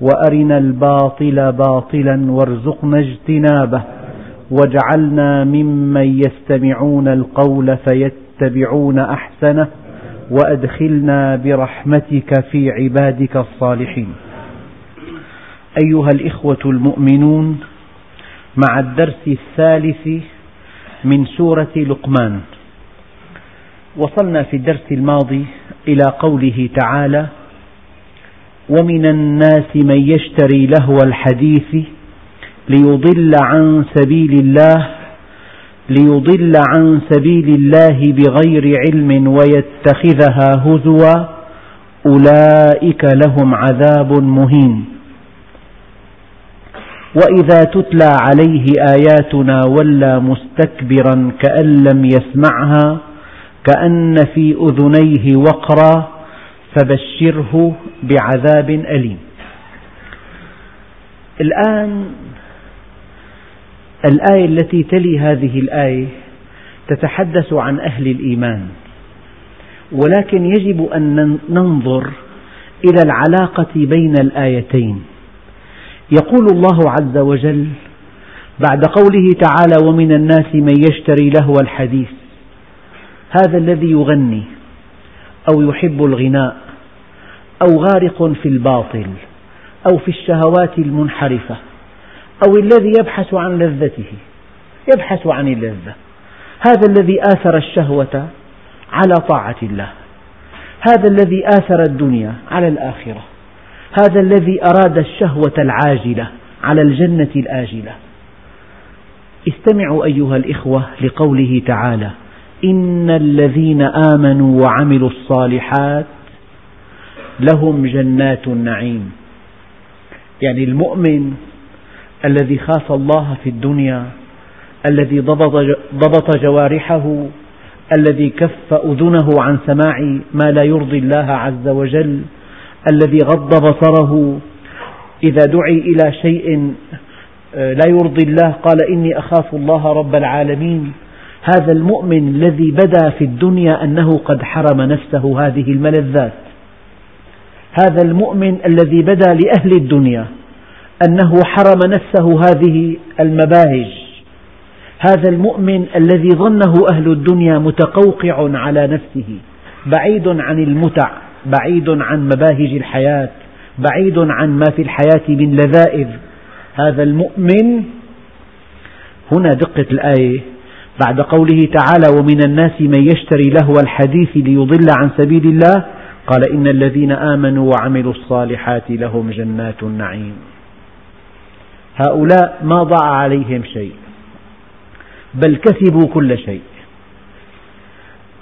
وأرنا الباطل باطلا وارزقنا اجتنابه واجعلنا ممن يستمعون القول فيتبعون أحسنه وأدخلنا برحمتك في عبادك الصالحين. أيها الإخوة المؤمنون مع الدرس الثالث من سورة لقمان وصلنا في الدرس الماضي إلى قوله تعالى: ومن الناس من يشتري لهو الحديث ليضل عن سبيل الله ليضل عن سبيل الله بغير علم ويتخذها هزوا أولئك لهم عذاب مهين. وإذا تتلى عليه آياتنا ولى مستكبرا كأن لم يسمعها كأن في أذنيه وقرا فبشره بعذاب أليم. الآن الآية التي تلي هذه الآية تتحدث عن أهل الإيمان، ولكن يجب أن ننظر إلى العلاقة بين الآيتين. يقول الله عز وجل بعد قوله تعالى: "ومن الناس من يشتري لهو الحديث" هذا الذي يغني أو يحب الغناء أو غارق في الباطل أو في الشهوات المنحرفة أو الذي يبحث عن لذته يبحث عن اللذة. هذا الذي آثر الشهوة على طاعة الله. هذا الذي آثر الدنيا على الآخرة. هذا الذي أراد الشهوة العاجلة على الجنة الآجلة. استمعوا أيها الإخوة لقوله تعالى إن الذين آمنوا وعملوا الصالحات لهم جنات النعيم. يعني المؤمن الذي خاف الله في الدنيا الذي ضبط جوارحه الذي كف أذنه عن سماع ما لا يرضي الله عز وجل الذي غض بصره إذا دعي إلى شيء آه، لا يرضي الله قال إني أخاف الله رب العالمين. هذا المؤمن الذي بدا في الدنيا أنه قد حرم نفسه هذه الملذات. هذا المؤمن الذي بدا لأهل الدنيا أنه حرم نفسه هذه المباهج. هذا المؤمن الذي ظنه أهل الدنيا متقوقع على نفسه بعيد عن المتع بعيد عن مباهج الحياة بعيد عن ما في الحياة من لذائذ. هذا المؤمن هنا دقة الآية. بعد قوله تعالى ومن الناس من يشتري لهو الحديث ليضل عن سبيل الله قال إن الذين آمنوا وعملوا الصالحات لهم جنات النعيم. هؤلاء ما ضاع عليهم شيء بل كسبوا كل شيء.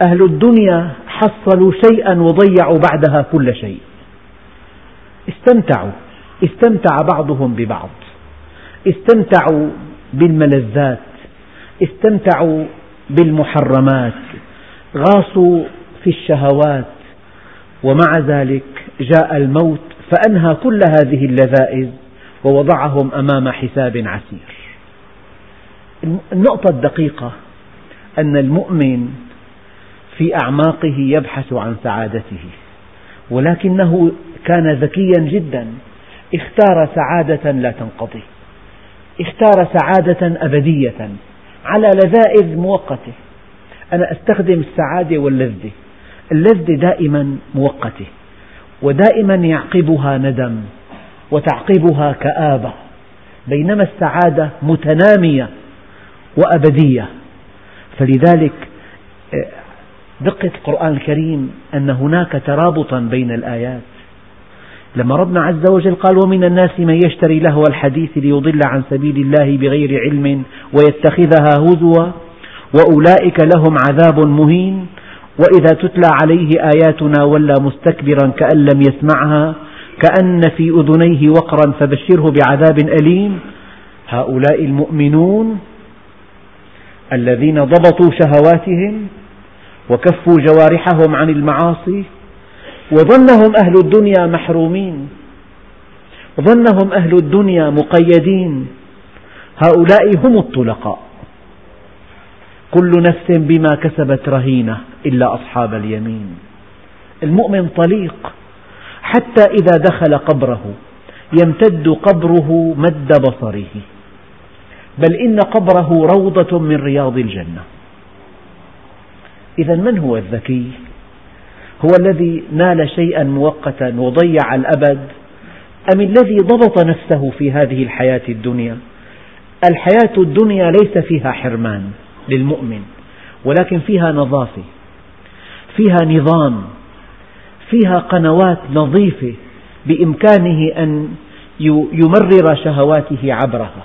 أهل الدنيا حصلوا شيئا وضيعوا بعدها كل شيء. استمتعوا استمتع بعضهم ببعض. استمتعوا بالملذات استمتعوا بالمحرمات. غاصوا في الشهوات ومع ذلك جاء الموت فأنهى كل هذه اللذائذ ووضعهم أمام حساب عسير. النقطة الدقيقة أن المؤمن في أعماقه يبحث عن سعادته ولكنه كان ذكيا جدا اختار سعادة لا تنقضي اختار سعادة أبدية على لذائذ مؤقتة. أنا أستخدم السعادة واللذة. اللذة دائما مؤقتة ودائما يعقبها ندم وتعقبها كآبة بينما السعادة متنامية وأبدية. فلذلك آه، دقة القرآن الكريم أن هناك ترابطا بين الآيات. لما ربنا عز وجل قال ومن الناس من يشتري لهو الحديث ليضل عن سبيل الله بغير علم ويتخذها هزوا وأولئك لهم عذاب مهين وإذا تتلى عليه آياتنا ولى مستكبرا كأن لم يسمعها كأن في أذنيه وقرا فبشره بعذاب أليم. هؤلاء المؤمنون الذين ضبطوا شهواتهم وكفوا جوارحهم عن المعاصي وظنهم أهل الدنيا محرومين ظنهم أهل الدنيا مقيدين. هؤلاء هم الطلقاء. كل نفس بما كسبت رهينة إلا أصحاب اليمين. المؤمن طليق حتى إذا دخل قبره يمتد قبره مد بصره. بل إن قبره روضة من رياض الجنة. إذا من هو الذكي؟ هو الذي نال شيئا مؤقتا وضيع الأبد؟ أم الذي ضبط نفسه في هذه الحياة الدنيا؟ الحياة الدنيا ليس فيها حرمان. للمؤمن. ولكن فيها نظافة فيها نظام فيها قنوات نظيفة بإمكانه أن يمرر شهواته عبرها.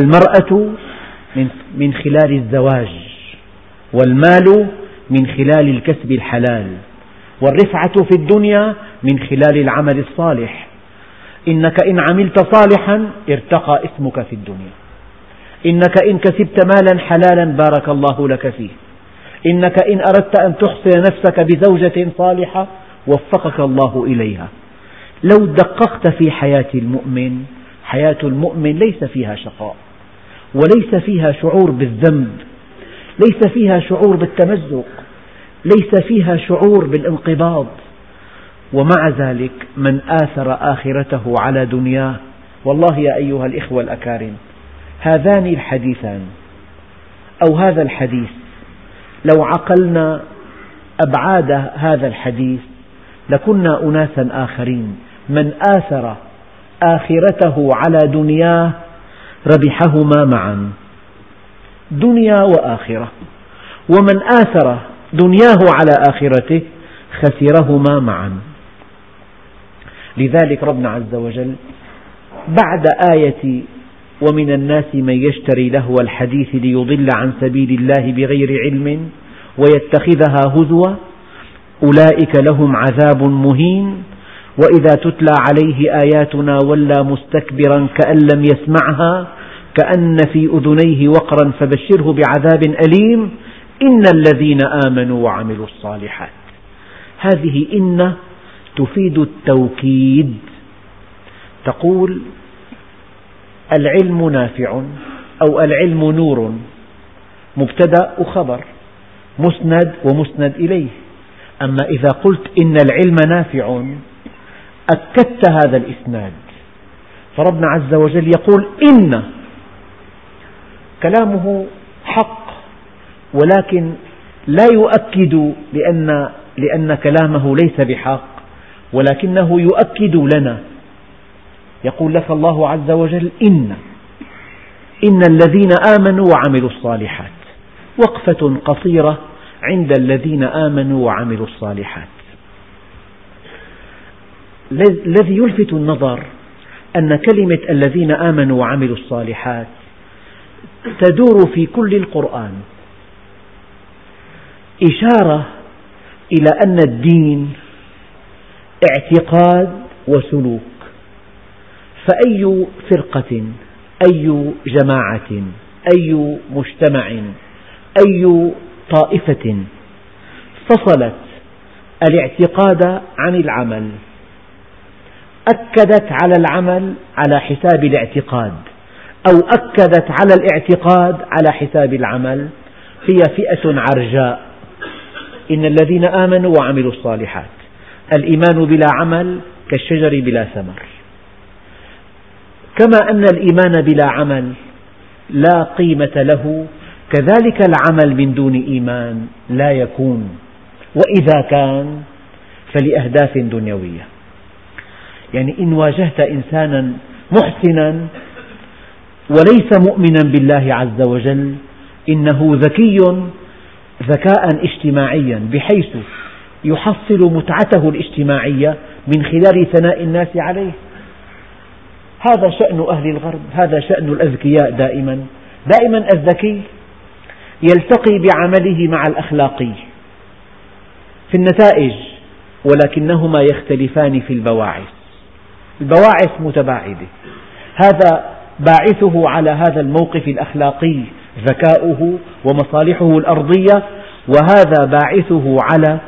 المرأة من خلال الزواج والمال من خلال الكسب الحلال والرفعة في الدنيا من خلال العمل الصالح. إنك إن عملت صالحا ارتقى اسمك في الدنيا. إنك إن كسبت مالا حلالا بارك الله لك فيه. إنك إن أردت أن تحصن نفسك بزوجة صالحة وفقك الله إليها. لو دققت في حياة المؤمن حياة المؤمن ليس فيها شقاء وليس فيها شعور بالذنب ليس فيها شعور بالتمزق ليس فيها شعور بالانقباض. ومع ذلك من آثر آخرته على دنياه والله يا أيها الإخوة الأكارم هذان الحديثان أو هذا الحديث. لو عقلنا أبعاد هذا الحديث لكنا أناسا آخرين. من آثر آخرته على دنياه ربحهما معا. دنيا وآخرة. ومن آثر دنياه على آخرته خسرهما معا. لذلك ربنا عز وجل بعد آية ومن الناس من يشتري لهو الحديث ليضل عن سبيل الله بغير علم ويتخذها هزوا أولئك لهم عذاب مهين. وإذا تتلى عليه آياتنا ولى مستكبرا كأن لم يسمعها كأن في أذنيه وقرا فبشره بعذاب أليم. إن الذين آمنوا وعملوا الصالحات هذه إن تفيد التوكيد. تقول العلم نافع أو العلم نور. مبتدأ وخبر مسند ومسند إليه. أما إذا قلت إن العلم نافع أكدت هذا الإسناد. فربنا عز وجل يقول إن كلامه حق ولكن لا يؤكد لأن, لأن كلامه ليس بحق ولكنه يؤكد لنا. يقول لك الله عز وجل إن إن الذين آمنوا وعملوا الصالحات وقفة قصيرة عند الذين آمنوا وعملوا الصالحات. الذي يلفت النظر أن كلمة الذين آمنوا وعملوا الصالحات تدور في كل القرآن. إشارة إلى أن الدين اعتقاد وسلوك. فأي فرقة أي جماعة أي مجتمع أي طائفة فصلت الاعتقاد عن العمل أكدت على العمل على حساب الاعتقاد أو أكدت على الاعتقاد على حساب العمل هي فئة عرجاء. إن الذين آمنوا وعملوا الصالحات الإيمان بلا عمل كالشجر بلا ثمر. كما أن الإيمان بلا عمل لا قيمة له كذلك العمل من دون إيمان لا يكون. وإذا كان فلأهداف دنيوية. يعني إن واجهت إنسانا محسنا وليس مؤمنا بالله عز وجل إنه ذكي ذكاء اجتماعيا بحيث يحصل متعته الاجتماعية من خلال ثناء الناس عليه. هذا شأن أهل الغرب هذا شأن الأذكياء دائما. دائما الذكي يلتقي بعمله مع الأخلاقي في النتائج ولكنهما يختلفان في البواعث. البواعث متباعدة. هذا باعثه على هذا الموقف الأخلاقي ذكاؤه ومصالحه الأرضية وهذا باعثه على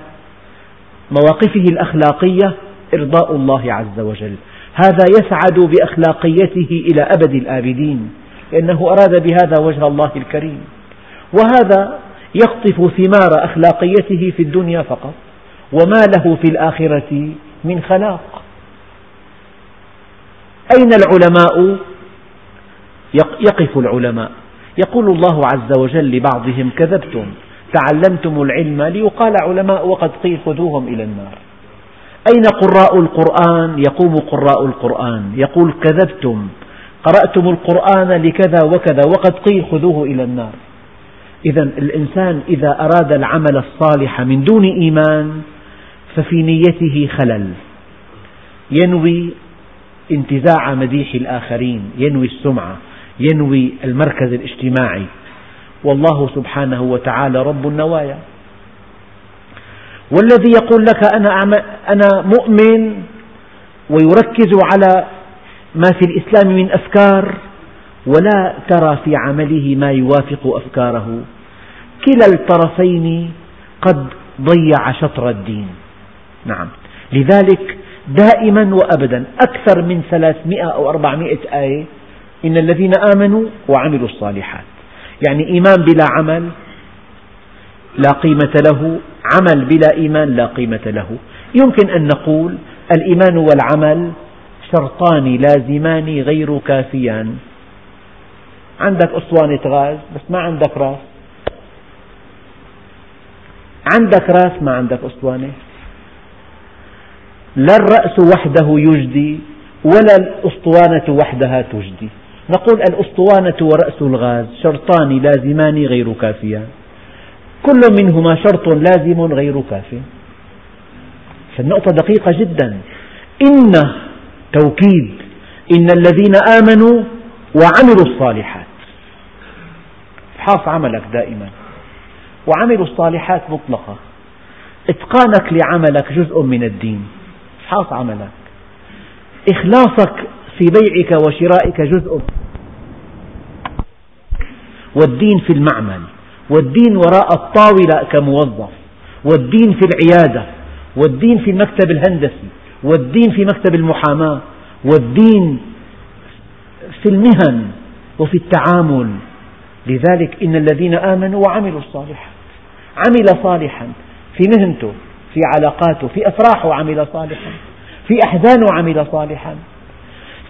مواقفه الأخلاقية إرضاء الله عز وجل. هذا يسعد بأخلاقيته إلى أبد الآبدين لأنه أراد بهذا وجه الله الكريم. وهذا يقطف ثمار أخلاقيته في الدنيا فقط وما له في الآخرة من خلاق. أين العلماء؟ يقف العلماء. يقول الله عز وجل لبعضهم كذبتم تعلمتم العلم ليقال علماء وقد قيل خذوهم إلى النار. أين قراء القرآن؟ يقوم قراء القرآن. يقول كذبتم. قرأتم القرآن لكذا وكذا وقد قيل خذوه إلى النار. إذا الإنسان إذا أراد العمل الصالح من دون إيمان ففي نيته خلل. ينوي انتزاع مديح الآخرين ينوي السمعة ينوي المركز الاجتماعي. والله سبحانه وتعالى رب النوايا. والذي يقول لك أنا, أنا مؤمن ويركز على ما في الإسلام من أفكار ولا ترى في عمله ما يوافق أفكاره. كلا الطرفين قد ضيع شطر الدين. نعم. لذلك دائما وأبدا أكثر من ثلاثمئة أو أربعمئة آية إن الذين آمنوا وعملوا الصالحات. يعني إيمان بلا عمل لا قيمة له. عمل بلا إيمان لا قيمة له. يمكن أن نقول الإيمان والعمل شرطان لازمان غير كافيان. عندك أسطوانة غاز بس ما عندك راس. عندك راس ما عندك أسطوانة لا الرأس وحده يجدي ولا الأسطوانة وحدها تجدي. نقول الأسطوانة ورأس الغاز شرطان لازمان غير كافيان. كل منهما شرط لازم غير كاف. فالنقطة دقيقة جدا. إن توكيد إن الذين آمنوا وعملوا الصالحات. افحص عملك دائما. وعملوا الصالحات مطلقة. إتقانك لعملك جزء من الدين. افحص عملك. إخلاصك في بيعك وشرائك جزء. والدين في المعمل. والدين وراء الطاولة كموظف والدين في العيادة والدين في المكتب الهندسي والدين في مكتب المحاماة والدين في المهن وفي التعامل. لذلك إن الذين آمنوا وعملوا الصالحات عمل صالحا في مهنته في علاقاته في أفراحه عمل صالحا في أحزانه عمل صالحا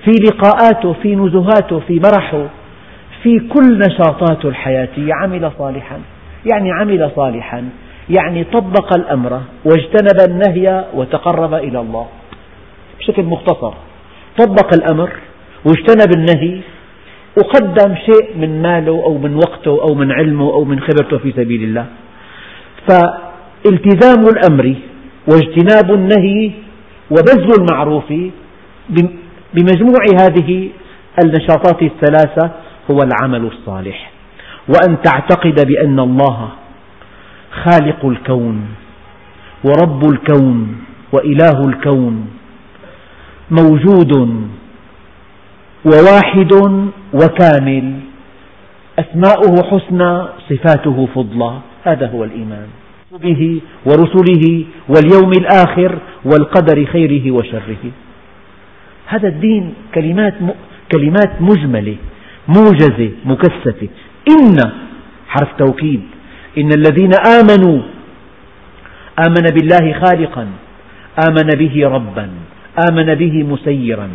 في لقاءاته في نزهاته في مرحه في كل نشاطاته الحياتية عمل صالحا. يعني عمل صالحا. يعني طبق الأمر واجتنب النهي وتقرب إلى الله. بشكل مختصر. طبق الأمر واجتنب النهي وقدم شيء من ماله أو من وقته أو من علمه أو من خبرته في سبيل الله. فالتزام الأمر واجتناب النهي وبذل المعروف بمجموع هذه النشاطات الثلاثة هو العمل الصالح. وأن تعتقد بأن الله خالق الكون ورب الكون وإله الكون موجود وواحد وكامل. أسماؤه حسنى صفاته فضلى. هذا هو الإيمان به ورسله واليوم الآخر والقدر خيره وشره. هذا الدين كلمات كلمات مجملة. موجزة مكثفة. إن حرف توكيد. إن الذين آمنوا آمن بالله خالقا آمن به ربا آمن به مسيرا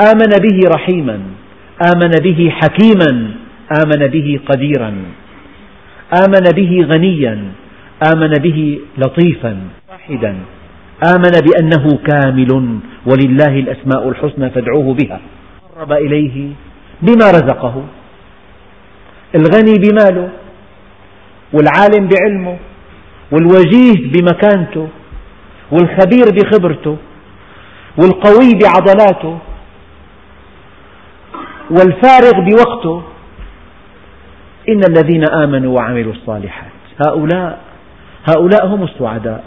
آمن به رحيما آمن به حكيما آمن به قديرا آمن به غنيا آمن به لطيفا واحدا. آمن بأنه كامل ولله الأسماء الحسنى فادعوه بها. قرب إليه بما رزقه. الغني بماله والعالم بعلمه والوجيه بمكانته والخبير بخبرته والقوي بعضلاته والفارغ بوقته. إن الذين آمنوا وعملوا الصالحات هؤلاء هؤلاء هم السعداء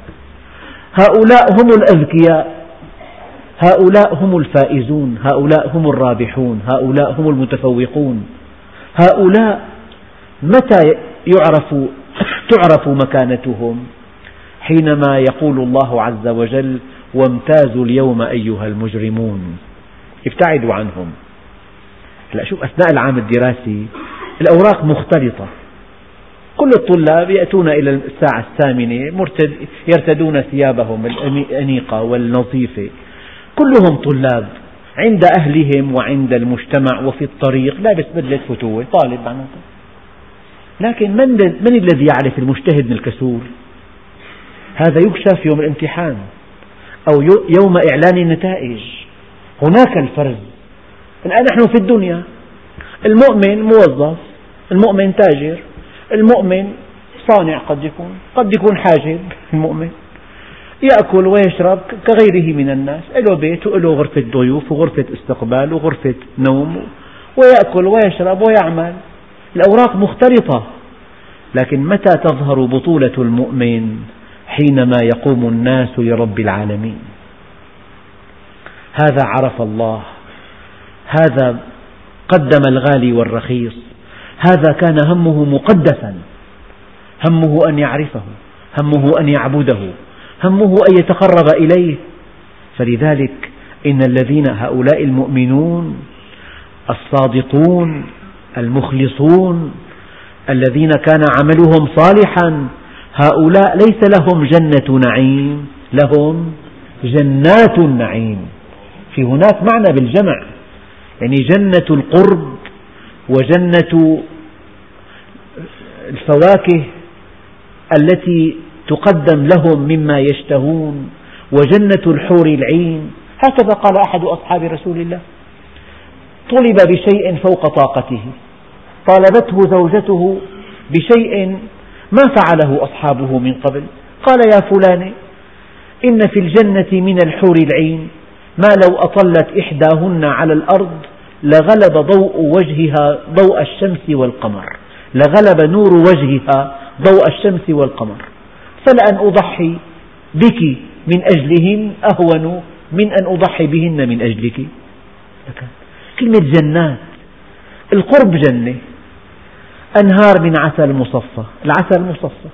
هؤلاء هم الأذكياء. هؤلاء هم الفائزون هؤلاء هم الرابحون هؤلاء هم المتفوقون. هؤلاء متى يعرف تعرف مكانتهم؟ حينما يقول الله عز وجل وامتازوا اليوم أيها المجرمون ابتعدوا عنهم. هلا شوف أثناء العام الدراسي الأوراق مختلطة. كل الطلاب يأتون إلى الساعة الثامنة يرتدون ثيابهم الأنيقة والنظيفة. كلهم طلاب عند أهلهم وعند المجتمع وفي الطريق لابس بدلة فتوة طالب معناته لكن من, من الذي يعرف المجتهد من الكسول؟ هذا يكشف يوم الامتحان أو يوم إعلان النتائج. هناك الفرز. الآن نحن في الدنيا. المؤمن موظف المؤمن تاجر المؤمن صانع قد يكون قد يكون حاجب المؤمن. يأكل ويشرب كغيره من الناس له بيت وله غرفة ضيوف وغرفة استقبال وغرفة نوم ويأكل ويشرب ويعمل. الأوراق مختلطة لكن متى تظهر بطولة المؤمن حينما يقوم الناس لرب العالمين؟ هذا عرف الله. هذا قدم الغالي والرخيص. هذا كان همه مقدسا. همه أن يعرفه همه أن يعبده. همه أن يتقرب إليه. فلذلك إن الذين هؤلاء المؤمنون الصادقون المخلصون الذين كان عملهم صالحا هؤلاء ليس لهم جنة نعيم لهم جنات النعيم. في هناك معنى بالجمع. يعني جنة القرب وجنة الفواكه التي تقدم لهم مما يشتهون وجنة الحور العين. هكذا قال أحد أصحاب رسول الله طلب بشيء فوق طاقته. طالبته زوجته بشيء ما فعله أصحابه من قبل. قال يا فلان إن في الجنة من الحور العين ما لو أطلت إحداهن على الأرض لغلب ضوء وجهها ضوء الشمس والقمر. لغلب نور وجهها ضوء الشمس والقمر. فلأن أضحي بك من أجلهن أهون من أن أضحي بهن من أجلك. كلمة جنات القرب جنة أنهار من عسل مصفى. العسل مصفى.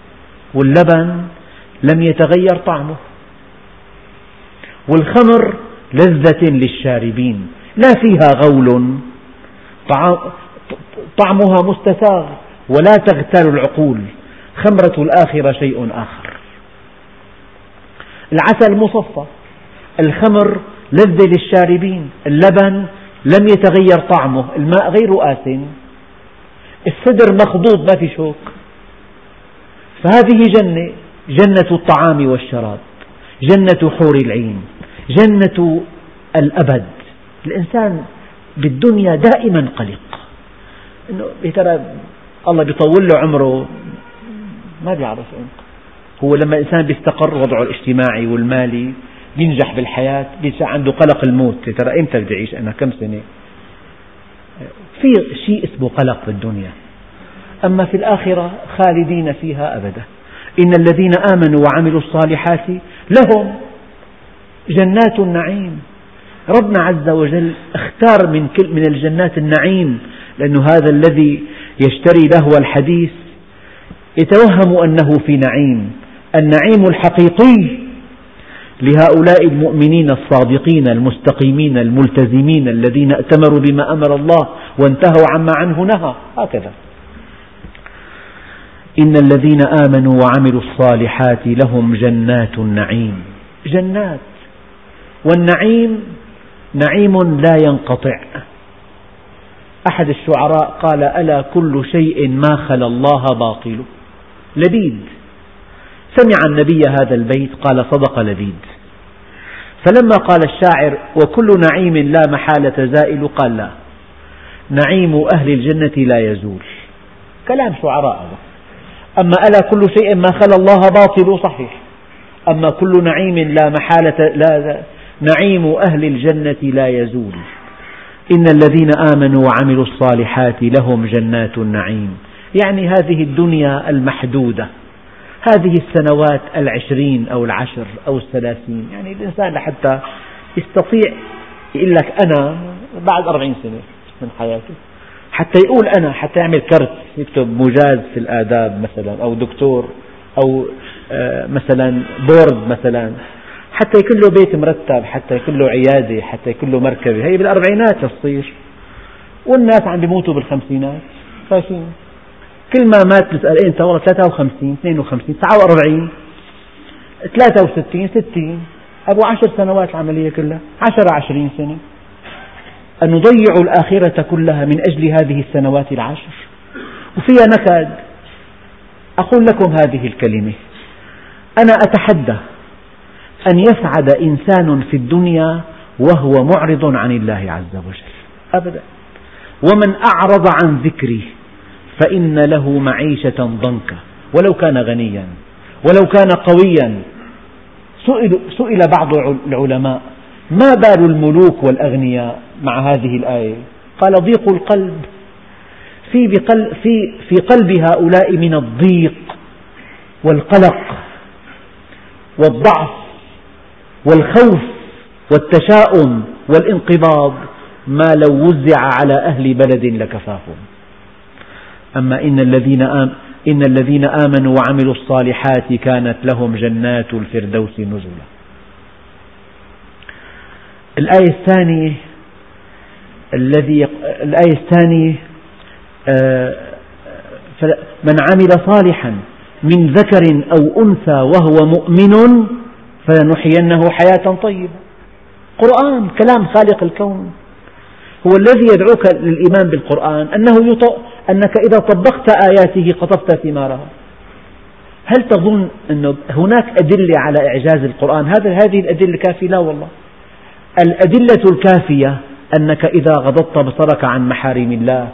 واللبن لم يتغير طعمه. والخمر لذة للشاربين. لا فيها غول. طعمها مستساغ ولا تغتال العقول. خمرة الآخرة شيء آخر. العسل مصفى الخمر لذة للشاربين اللبن لم يتغير طعمه الماء غير آسن الصدر مخضوض ما في شوك فهذه جنة جنة الطعام والشراب جنة حور العين جنة الأبد. الإنسان بالدنيا دائما قلق. إنه يا ترى الله بيطول له عمره ما بيعرف إمتى هو لما الإنسان بيستقر وضعه الاجتماعي والمالي بينجح بالحياة بيصير عنده قلق الموت. ترى إمتى بدي أعيش أنا كم سنة؟ في شيء اسمه قلق في الدنيا أما في الآخرة خالدين فيها أبدا. إن الذين آمنوا وعملوا الصالحات لهم جنات النعيم. ربنا عز وجل اختار من من الجنات النعيم لأن هذا الذي يشتري لهو الحديث يتوهم أنه في نعيم النعيم الحقيقي لهؤلاء المؤمنين الصادقين المستقيمين الملتزمين الذين ائتمروا بما أمر الله وانتهوا عما عنه نهى هكذا. إن الذين آمنوا وعملوا الصالحات لهم جنات النعيم. جنات. والنعيم نعيم لا ينقطع. أحد الشعراء قال ألا كل شيء ما خلا الله باطل؟ لبيد. سمع النبي هذا البيت قال صدق لبيد. فلما قال الشاعر وكل نعيم لا محالة زائل قال لا. نعيم أهل الجنة لا يزول. كلام شعراء هذا. أما ألا كل شيء ما خلا الله باطل صحيح. أما كل نعيم لا محالة لا نعيم أهل الجنة لا يزول. إن الذين آمنوا وعملوا الصالحات لهم جنات النعيم. يعني هذه الدنيا المحدودة. هذه السنوات العشرين أو العشر أو الثلاثين. يعني الإنسان لحتى يستطيع يقول لك أنا بعد أربعين سنة من حياته حتى يقول أنا حتى يعمل كرت يكتب مجاز في الآداب مثلا أو دكتور أو آه، مثلا بورد مثلا. حتى يكون له بيت مرتب حتى يكون له عيادة حتى يكون له مركبة. هي بالأربعينات تصير والناس عم بيموتوا بالخمسينات. فاشين كل ما مات بتسأل إيه أنت والله 53 52 49 63 60 أبو عشر سنوات العملية كلها عشر عشرين سنة. أن نضيع الآخرة كلها من أجل هذه السنوات العشر. وفيها نكد. أقول لكم هذه الكلمة. أنا أتحدى أن يسعد إنسان في الدنيا وهو معرض عن الله عز وجل. أبدا. ومن أعرض عن ذكري فإن له معيشة ضنكا. ولو كان غنيا ولو كان قويا. سئل, سئل بعض العلماء ما بال الملوك والأغنياء مع هذه الآية؟ قال ضيق القلب. في, بقلب في, في قلب هؤلاء من الضيق والقلق والضعف والخوف والتشاؤم والانقباض. ما لو وزع على أهل بلد لكفاهم. أما إن الذين, إن الذين آمنوا وعملوا الصالحات كانت لهم جنات الفردوس نزلا. الآية الثانية الذي الآية الثانية آه، من عمل صالحا من ذكر أو أنثى وهو مؤمن فلنحيينه حياة طيبة. قرآن كلام خالق الكون. هو الذي يدعوك للإيمان بالقرآن أنه أنك إذا طبقت آياته قطفت ثمارها. هل تظن أن هناك أدلة على إعجاز القرآن؟ هذا هذه الأدلة كافية لا والله. الأدلة الكافية أنك إذا غضضت بصرك عن محارم الله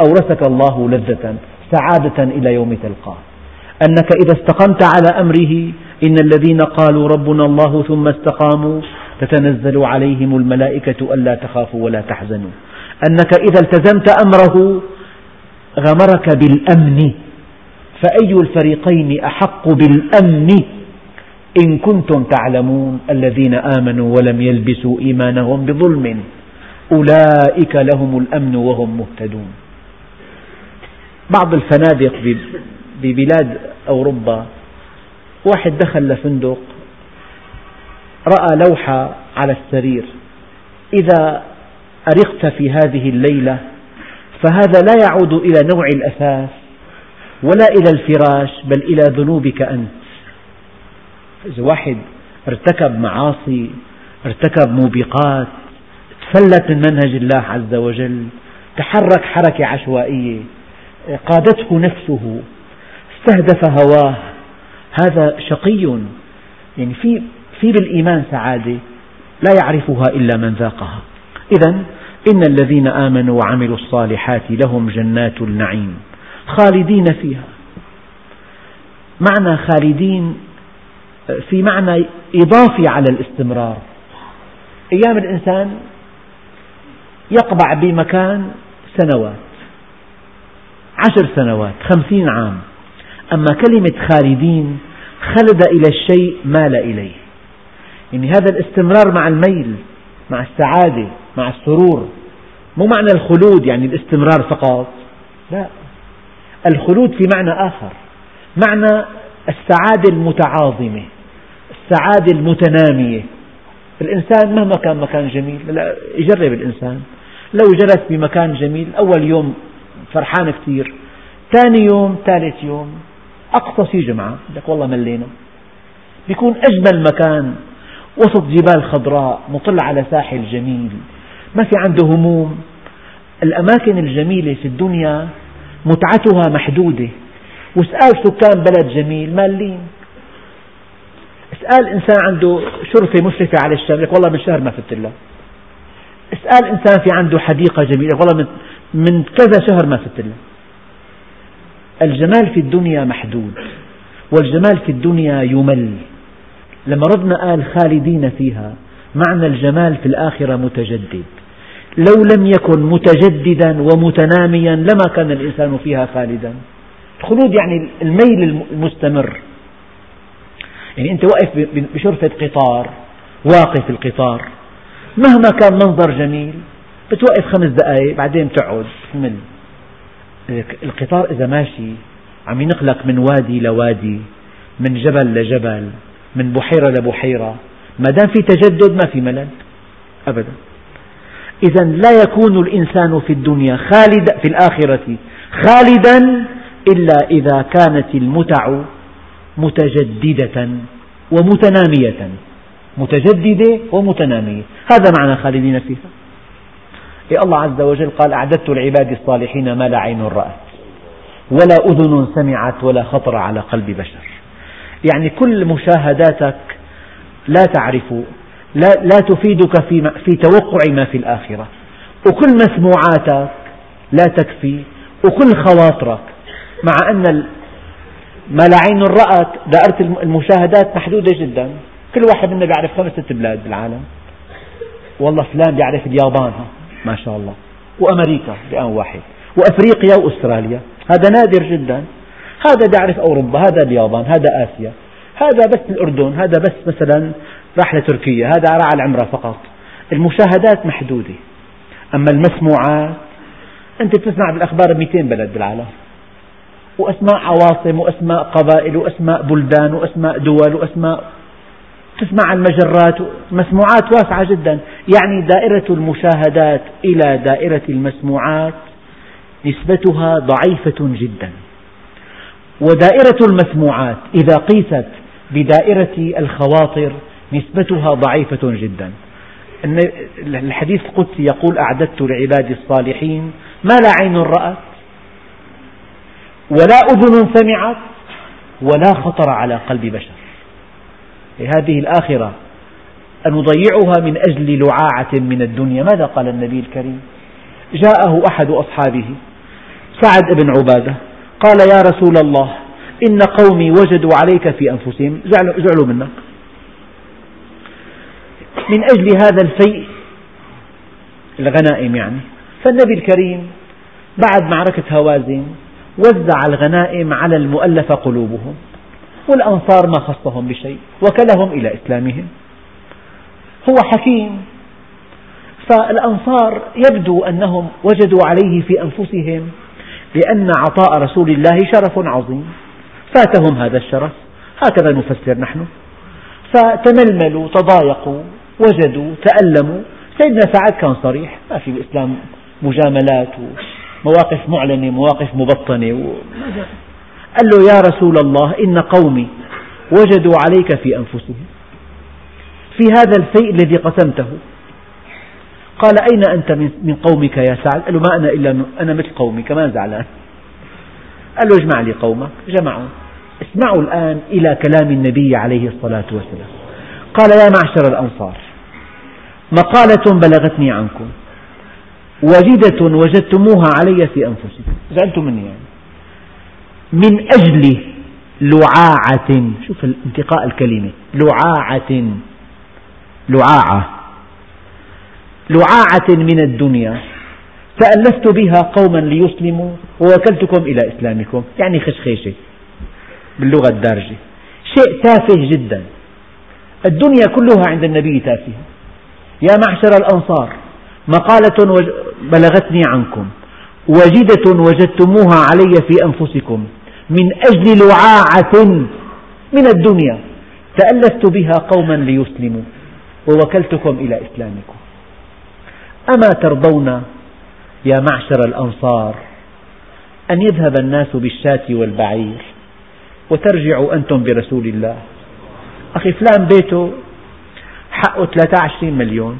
أورثك الله لذة سعادة إلى يوم تلقاه. أنك إذا استقمت على أمره إن الذين قالوا ربنا الله ثم استقاموا تتنزل عليهم الملائكة ألا تخافوا ولا تحزنوا. أنك إذا التزمت أمره غمرك بالأمن فأي الفريقين أحق بالأمن؟ إن كنتم تعلمون الذين آمنوا ولم يلبسوا إيمانهم بظلم أولئك لهم الأمن وهم مهتدون. بعض الفنادق ببلاد أوروبا واحد دخل لفندق رأى لوحة على السرير إذا أرقت في هذه الليلة فهذا لا يعود إلى نوع الأثاث ولا إلى الفراش بل إلى ذنوبك أنت. إذا واحد ارتكب معاصي ارتكب موبقات تفلت من منهج الله عز وجل تحرك حركة عشوائية قادته نفسه استهدف هواه هذا شقي. يعني في في بالإيمان سعادة لا يعرفها إلا من ذاقها. إذا إن الذين آمنوا وعملوا الصالحات لهم جنات النعيم خالدين فيها. معنى خالدين في معنى إضافي على الاستمرار. أيام الإنسان يقبع بمكان سنوات عشر سنوات خمسين عام. أما كلمة خالدين خلد إلى الشيء مال إليه. يعني هذا الاستمرار مع الميل مع السعادة مع السرور. مو معنى الخلود يعني الاستمرار فقط. لا. الخلود في معنى آخر. معنى السعادة المتعاظمة السعادة المتنامية. الإنسان مهما كان مكان جميل يجرب الإنسان. لو جلس بمكان جميل أول يوم فرحان كثير ثاني يوم ثالث يوم. أقصى شيء جمعة لك والله ملينا. بيكون أجمل مكان وسط جبال خضراء مطل على ساحل جميل. ما في عنده هموم. الأماكن الجميلة في الدنيا متعتها محدودة. واسأل سكان بلد جميل مالين. اسأل إنسان عنده شرفة مشرفة على الشام لك والله من شهر ما فت له. اسأل إنسان في عنده حديقة جميلة والله من, من كذا شهر ما فت له. الجمال في الدنيا محدود والجمال في الدنيا يمل. لما ربنا قال خالدين فيها معنى الجمال في الآخرة متجدد. لو لم يكن متجددا ومتناميا لما كان الإنسان فيها خالدا. الخلود يعني الميل المستمر. يعني أنت واقف بشرفة قطار واقف القطار مهما كان منظر جميل بتوقف خمس دقائق بعدين بتقعد تمل القطار إذا ماشي عم ينقلك من وادي لوادي من جبل لجبل. من بحيرة لبحيرة ما دام في تجدد ما في ملل. أبدا. إذا لا يكون الإنسان في الدنيا خالد في الآخرة خالدا إلا إذا كانت المتع متجددة ومتنامية. متجددة ومتنامية. هذا معنى خالدين فيها. إيه الله عز وجل قال أعددت العباد الصالحين ما لا عين رأت ولا أذن سمعت ولا خطر على قلب بشر. يعني كل مشاهداتك لا تعرف لا, لا تفيدك في, في توقع ما في الآخرة. وكل مسموعاتك لا تكفي وكل خواطرك. مع أن ما لا عين رأت دائرة المشاهدات محدودة جدا. كل واحد منا بيعرف خمس ست بلاد بالعالم. والله فلان بيعرف اليابان ما شاء الله. وأمريكا بآن واحد. وأفريقيا وأستراليا. هذا نادر جدا. هذا بيعرف أوروبا هذا اليابان هذا آسيا هذا بس الأردن هذا بس مثلا راح لتركيا هذا راح على العمرة فقط. المشاهدات محدودة. أما المسموعات أنت بتسمع بالأخبار 200 بلد بالعالم. وأسماء عواصم وأسماء قبائل وأسماء بلدان وأسماء دول وأسماء تسمع المجرات مسموعات واسعة جدا. يعني دائرة المشاهدات إلى دائرة المسموعات نسبتها ضعيفة جدا. ودائرة المسموعات. إذا قيست بدائرة الخواطر نسبتها ضعيفة جدا. الحديث القدسي يقول أعددت لعبادي الصالحين ما لا عين رأت ولا أذن سمعت ولا خطر على قلب بشر. هذه الآخرة أنضيعها من أجل لعاعة من الدنيا. ماذا قال النبي الكريم؟ جاءه أحد أصحابه سعد بن عبادة. قال يا رسول الله إن قومي وجدوا عليك في أنفسهم. زعلوا منك. من أجل هذا الفيء الغنائم يعني. فالنبي الكريم بعد معركة هوازن وزع الغنائم على المؤلفة قلوبهم والأنصار ما خصهم بشيء وكلهم إلى إسلامهم. هو حكيم. فالأنصار يبدو أنهم وجدوا عليه في أنفسهم لأن عطاء رسول الله شرف عظيم. فاتهم هذا الشرف. هكذا نفسر نحن. فتململوا تضايقوا وجدوا تألموا. سيدنا سعد كان صريح. ما في الإسلام مجاملات ومواقف معلنة مواقف مبطنة قال له يا رسول الله إن قومي وجدوا عليك في أنفسهم. في هذا الفيء الذي قسمته قال أين أنت من قومك يا سعد؟ قال له ما أنا إلا أنا مثل قومي كمان زعلان. قال له اجمع لي قومك. جمعوا اسمعوا الآن إلى كلام النبي عليه الصلاة والسلام. قال يا معشر الأنصار مقالة بلغتني عنكم. وجدة وجدتموها علي في أنفسكم. زعلتم مني يعني. من أجل لعاعة. شوف انتقاء الكلمة. لعاعة. لعاعة. لعاعة من الدنيا تألفت بها قوما ليسلموا ووكلتكم إلى إسلامكم. يعني خشخيشة باللغة الدارجة. شيء تافه جدا. الدنيا كلها عند النبي تافهة. يا معشر الأنصار مقالة بلغتني عنكم. وجدة وجدتموها علي في أنفسكم. من أجل لعاعة من الدنيا. تألفت بها قوما ليسلموا ووكلتكم إلى إسلامكم. أما ترضون يا معشر الأنصار أن يذهب الناس بالشاة والبعير وترجعوا أنتم برسول الله. أخي فلان بيته حقه 23 مليون.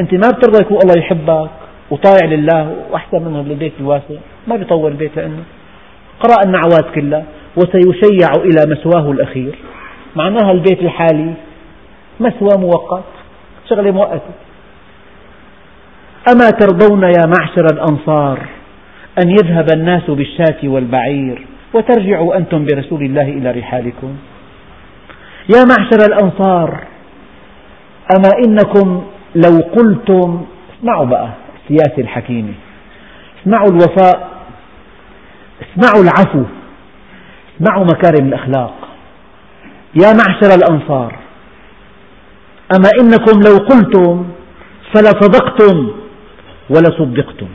أنت ما بترضى يكون الله يحبك وطايع لله وأحسن منه بالبيت الواسع. ما بيطول البيت لأنه قرأ النعوات كلها وسيشيع إلى مسواه الأخير. معناها البيت الحالي مسوى مؤقت. شغلة مؤقتة. أما ترضون يا معشر الأنصار أن يذهب الناس بالشاة والبعير وترجعوا أنتم برسول الله إلى رحالكم؟ يا معشر الأنصار أما إنكم لو قلتم اسمعوا بقى السياسة الحكيمة اسمعوا الوفاء اسمعوا العفو اسمعوا مكارم الأخلاق. يا معشر الأنصار أما إنكم لو قلتم فلصدقتم ولصدقتم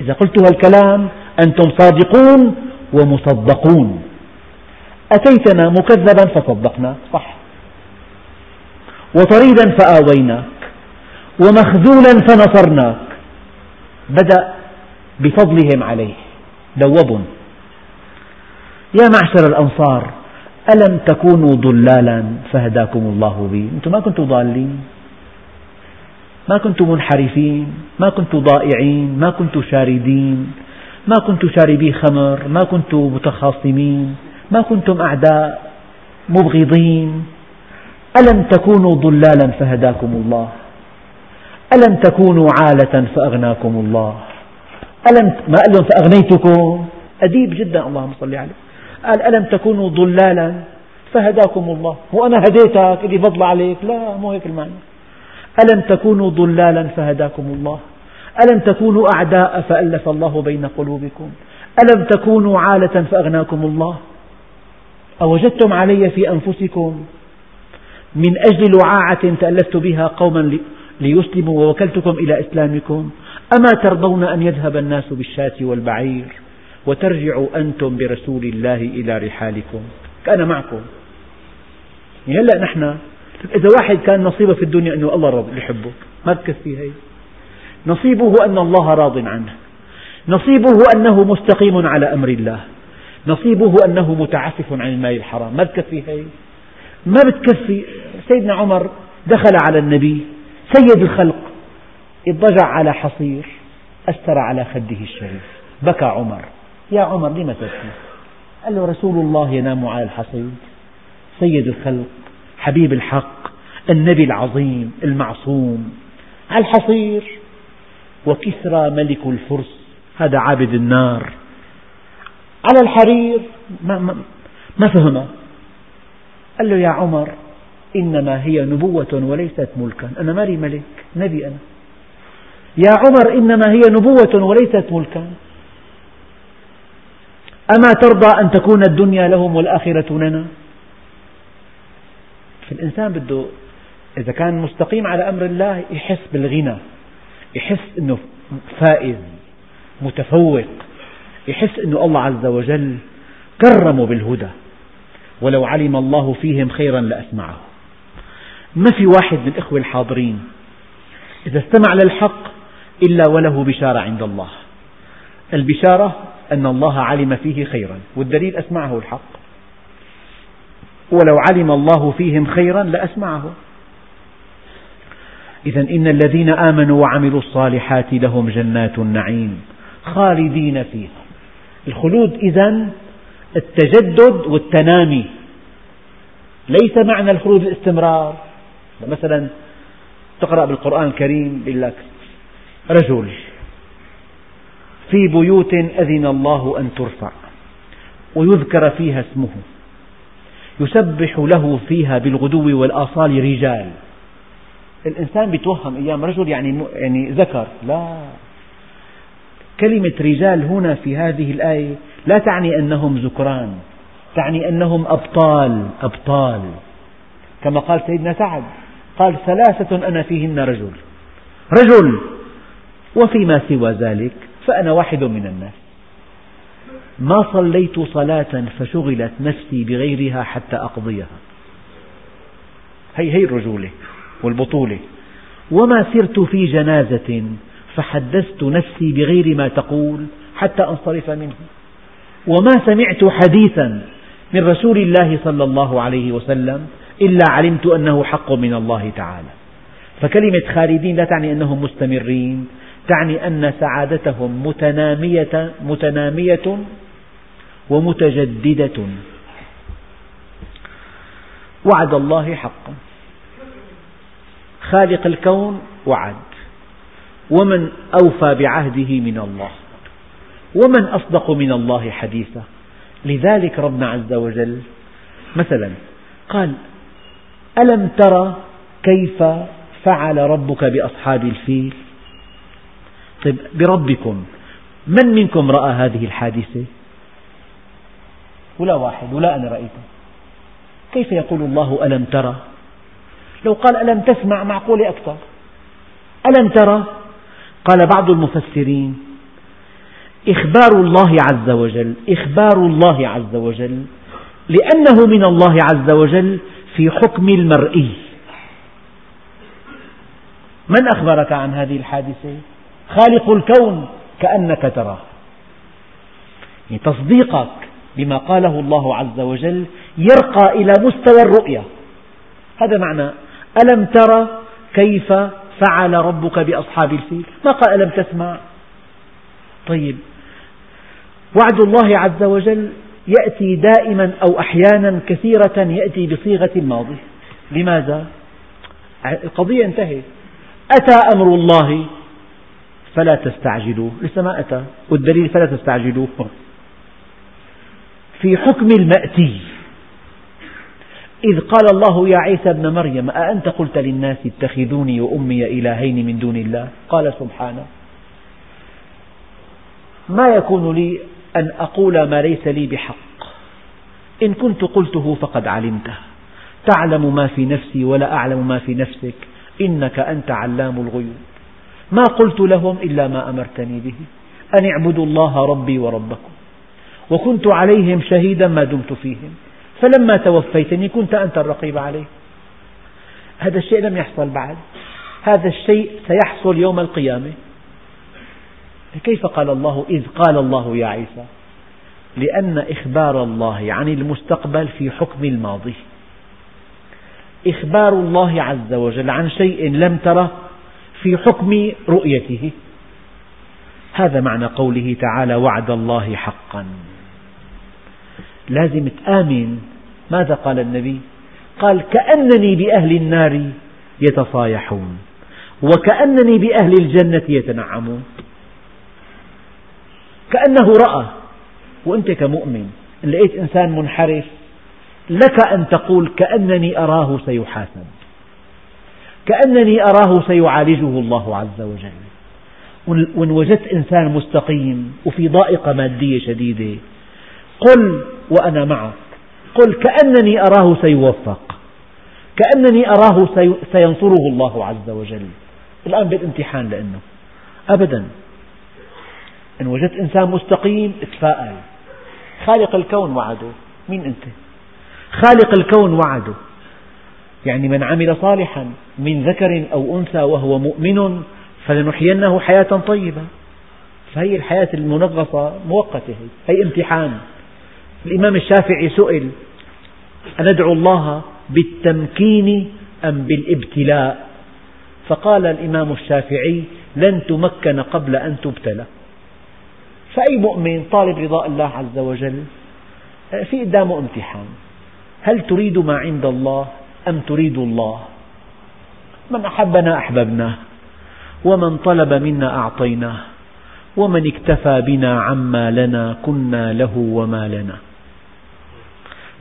إذا قلت هالكلام أنتم صادقون ومصدقون. أتيتنا مكذبا فصدقناك صح. وطريدا فآويناك ومخذولا فنصرناك. بدأ بفضلهم عليه دوب يا معشر الأنصار ألم تكونوا ضلالا فهداكم الله بي؟ أنتم ما كنتم ضالين. ما كنتم منحرفين ما كنتم ضائعين ما كنتم شاردين ما كنتم شاربي خمر ما كنتم متخاصمين ما كنتم أعداء مبغضين. ألم تكونوا ضلالا فهداكم الله؟ ألم تكونوا عالة فأغناكم الله؟ ألم ما قال لهم فأغنيتكم؟ أديب جدا اللهم صل عليه. قال ألم تكونوا ضلالا فهداكم الله؟ هو أنا هديتك لي فضل عليك. لا مو هيك المعنى. ألم تكونوا ضلالا فهداكم الله؟ ألم تكونوا أعداء فألف الله بين قلوبكم؟ ألم تكونوا عالة فأغناكم الله؟ أوجدتم علي في أنفسكم من أجل لعاعة تألفت بها قوما ليسلموا ووكلتكم إلى إسلامكم. أما ترضون أن يذهب الناس بالشاة والبعير؟ وترجعوا أنتم برسول الله إلى رحالكم. كان معكم. هلأ نحن إذا واحد كان نصيبه في الدنيا أنه الله راضي يحبه. ما بكفي هي نصيبه أن الله راض عنه. نصيبه أنه مستقيم على أمر الله. نصيبه أنه متعفف عن المال الحرام. ما بكفي هي ما بتكفي. سيدنا عمر دخل على النبي. سيد الخلق. اضطجع على حصير. أثر على خده الشريف. بكى عمر. يا عمر لم تبكي؟ قال له رسول الله ينام على الحصير سيد الخلق حبيب الحق النبي العظيم المعصوم. على الحصير وكسرى ملك الفرس هذا عابد النار. على الحرير ما, ما, ما فهمه؟ قال له يا عمر إنما هي نبوة وليست ملكا. أنا مالي ملك؟ نبي أنا. يا عمر إنما هي نبوة وليست ملكا. أما ترضى أن تكون الدنيا لهم والآخرة لنا فالإنسان بده إذا كان مستقيم على أمر الله يحس بالغنى يحس أنه فائز متفوق يحس أن الله عز وجل كرمه بالهدى. ولو علم الله فيهم خيرا لأسمعه. ما في واحد من الإخوة الحاضرين إذا استمع للحق إلا وله بشارة عند الله. البشارة أن الله علم فيه خيرا والدليل أسمعه الحق. ولو علم الله فيهم خيرا لأسمعه. إذا إن الذين آمنوا وعملوا الصالحات لهم جنات النعيم خالدين فيها. الخلود إذا التجدد والتنامي. ليس معنى الخلود الاستمرار. مثلا تقرأ بالقرآن الكريم يقول لك رجل في بيوت أذن الله أن ترفع ويذكر فيها اسمه. يسبح له فيها بالغدو والآصال رجال. الإنسان يتوهم أيام رجل يعني يعني ذكر. لا. كلمة رجال هنا في هذه الآية لا تعني أنهم ذكران تعني أنهم أبطال أبطال. كما قال سيدنا سعد قال ثلاثة أنا فيهن رجل. رجل وفيما سوى ذلك فأنا واحد من الناس. ما صليت صلاة فشغلت نفسي بغيرها حتى أقضيها. هي هي الرجولة والبطولة. وما سرت في جنازة فحدثت نفسي بغير ما تقول حتى أنصرف منه. وما سمعت حديثا من رسول الله صلى الله عليه وسلم إلا علمت أنه حق من الله تعالى. فكلمة خالدين لا تعني أنهم مستمرين تعني أن سعادتهم متنامية, متنامية ومتجددة. وعد الله حقا خالق الكون وعد. ومن أوفى بعهده من الله. ومن أصدق من الله حديثا. لذلك ربنا عز وجل مثلا قال ألم ترى كيف فعل ربك بأصحاب الفيل؟ طيب بربكم من منكم رأى هذه الحادثة؟ ولا واحد ولا أنا رأيته. كيف يقول الله ألم ترى لو قال ألم تسمع معقولة أكثر. ألم ترى قال بعض المفسرين إخبار الله عز وجل إخبار الله عز وجل لأنه من الله عز وجل في حكم المرئي. من أخبرك عن هذه الحادثة؟ خالق الكون كأنك تراه. يعني تصديقك بما قاله الله عز وجل يرقى إلى مستوى الرؤية هذا معنى ألم ترى كيف فعل ربك بأصحاب الفيل؟ ما قال ألم تسمع؟ طيب وعد الله عز وجل يأتي دائما أو أحيانا كثيرة يأتي بصيغة الماضي لماذا؟ القضية انتهت. أتى أمر الله فلا تستعجلوه. لسه ما أتى. والدليل فلا تستعجلوه. في حكم المأتي. إذ قال الله يا عيسى ابن مريم أأنت قلت للناس اتخذوني وأمي إلهين من دون الله؟ قال سبحانه. ما يكون لي أن أقول ما ليس لي بحق. إن كنت قلته فقد علمته. تعلم ما في نفسي ولا أعلم ما في نفسك. إنك أنت علام الغيوب. ما قلت لهم إلا ما أمرتني به. أن اعبدوا الله ربي وربكم. وكنت عليهم شهيدا ما دمت فيهم. فلما توفيتني كنت أنت الرقيب عليه. هذا الشيء لم يحصل بعد. هذا الشيء سيحصل يوم القيامة. كيف قال الله؟ إذ قال الله يا عيسى لأن إخبار الله عن المستقبل في حكم الماضي. إخبار الله عز وجل عن شيء لم تره في حكم رؤيته. هذا معنى قوله تعالى وعد الله حقا. لازم تآمن. ماذا قال النبي؟ قال كأنني بأهل النار يتصايحون وكأنني بأهل الجنة يتنعمون. كأنه رأى وأنت كمؤمن إن لقيت إنسان منحرف لك أن تقول كأنني أراه سيحاسب. كأنني أراه سيعالجه الله عز وجل. وإن وجدت إنسان مستقيم وفي ضائقة مادية شديدة قل وأنا معك. قل كأنني أراه سيوفق. كأنني أراه سينصره الله عز وجل. الآن بالامتحان لأنه. أبدا. إن وجدت إنسان مستقيم اتفاءل خالق الكون وعده. مين أنت؟ خالق الكون وعده. يعني من عمل صالحا من ذكر أو أنثى وهو مؤمن فلنحيينه حياة طيبة. فهي الحياة المنغصة مؤقتة. هي امتحان. الإمام الشافعي سئل أندعو الله بالتمكين أم بالإبتلاء؟ فقال الإمام الشافعي لن تمكن قبل أن تبتلى. فأي مؤمن طالب رضاء الله عز وجل في قدامه امتحان. هل تريد ما عند الله أم تريد الله؟ من أحبنا أحببناه ومن طلب منا أعطيناه ومن اكتفى بنا عما لنا كنا له وما لنا.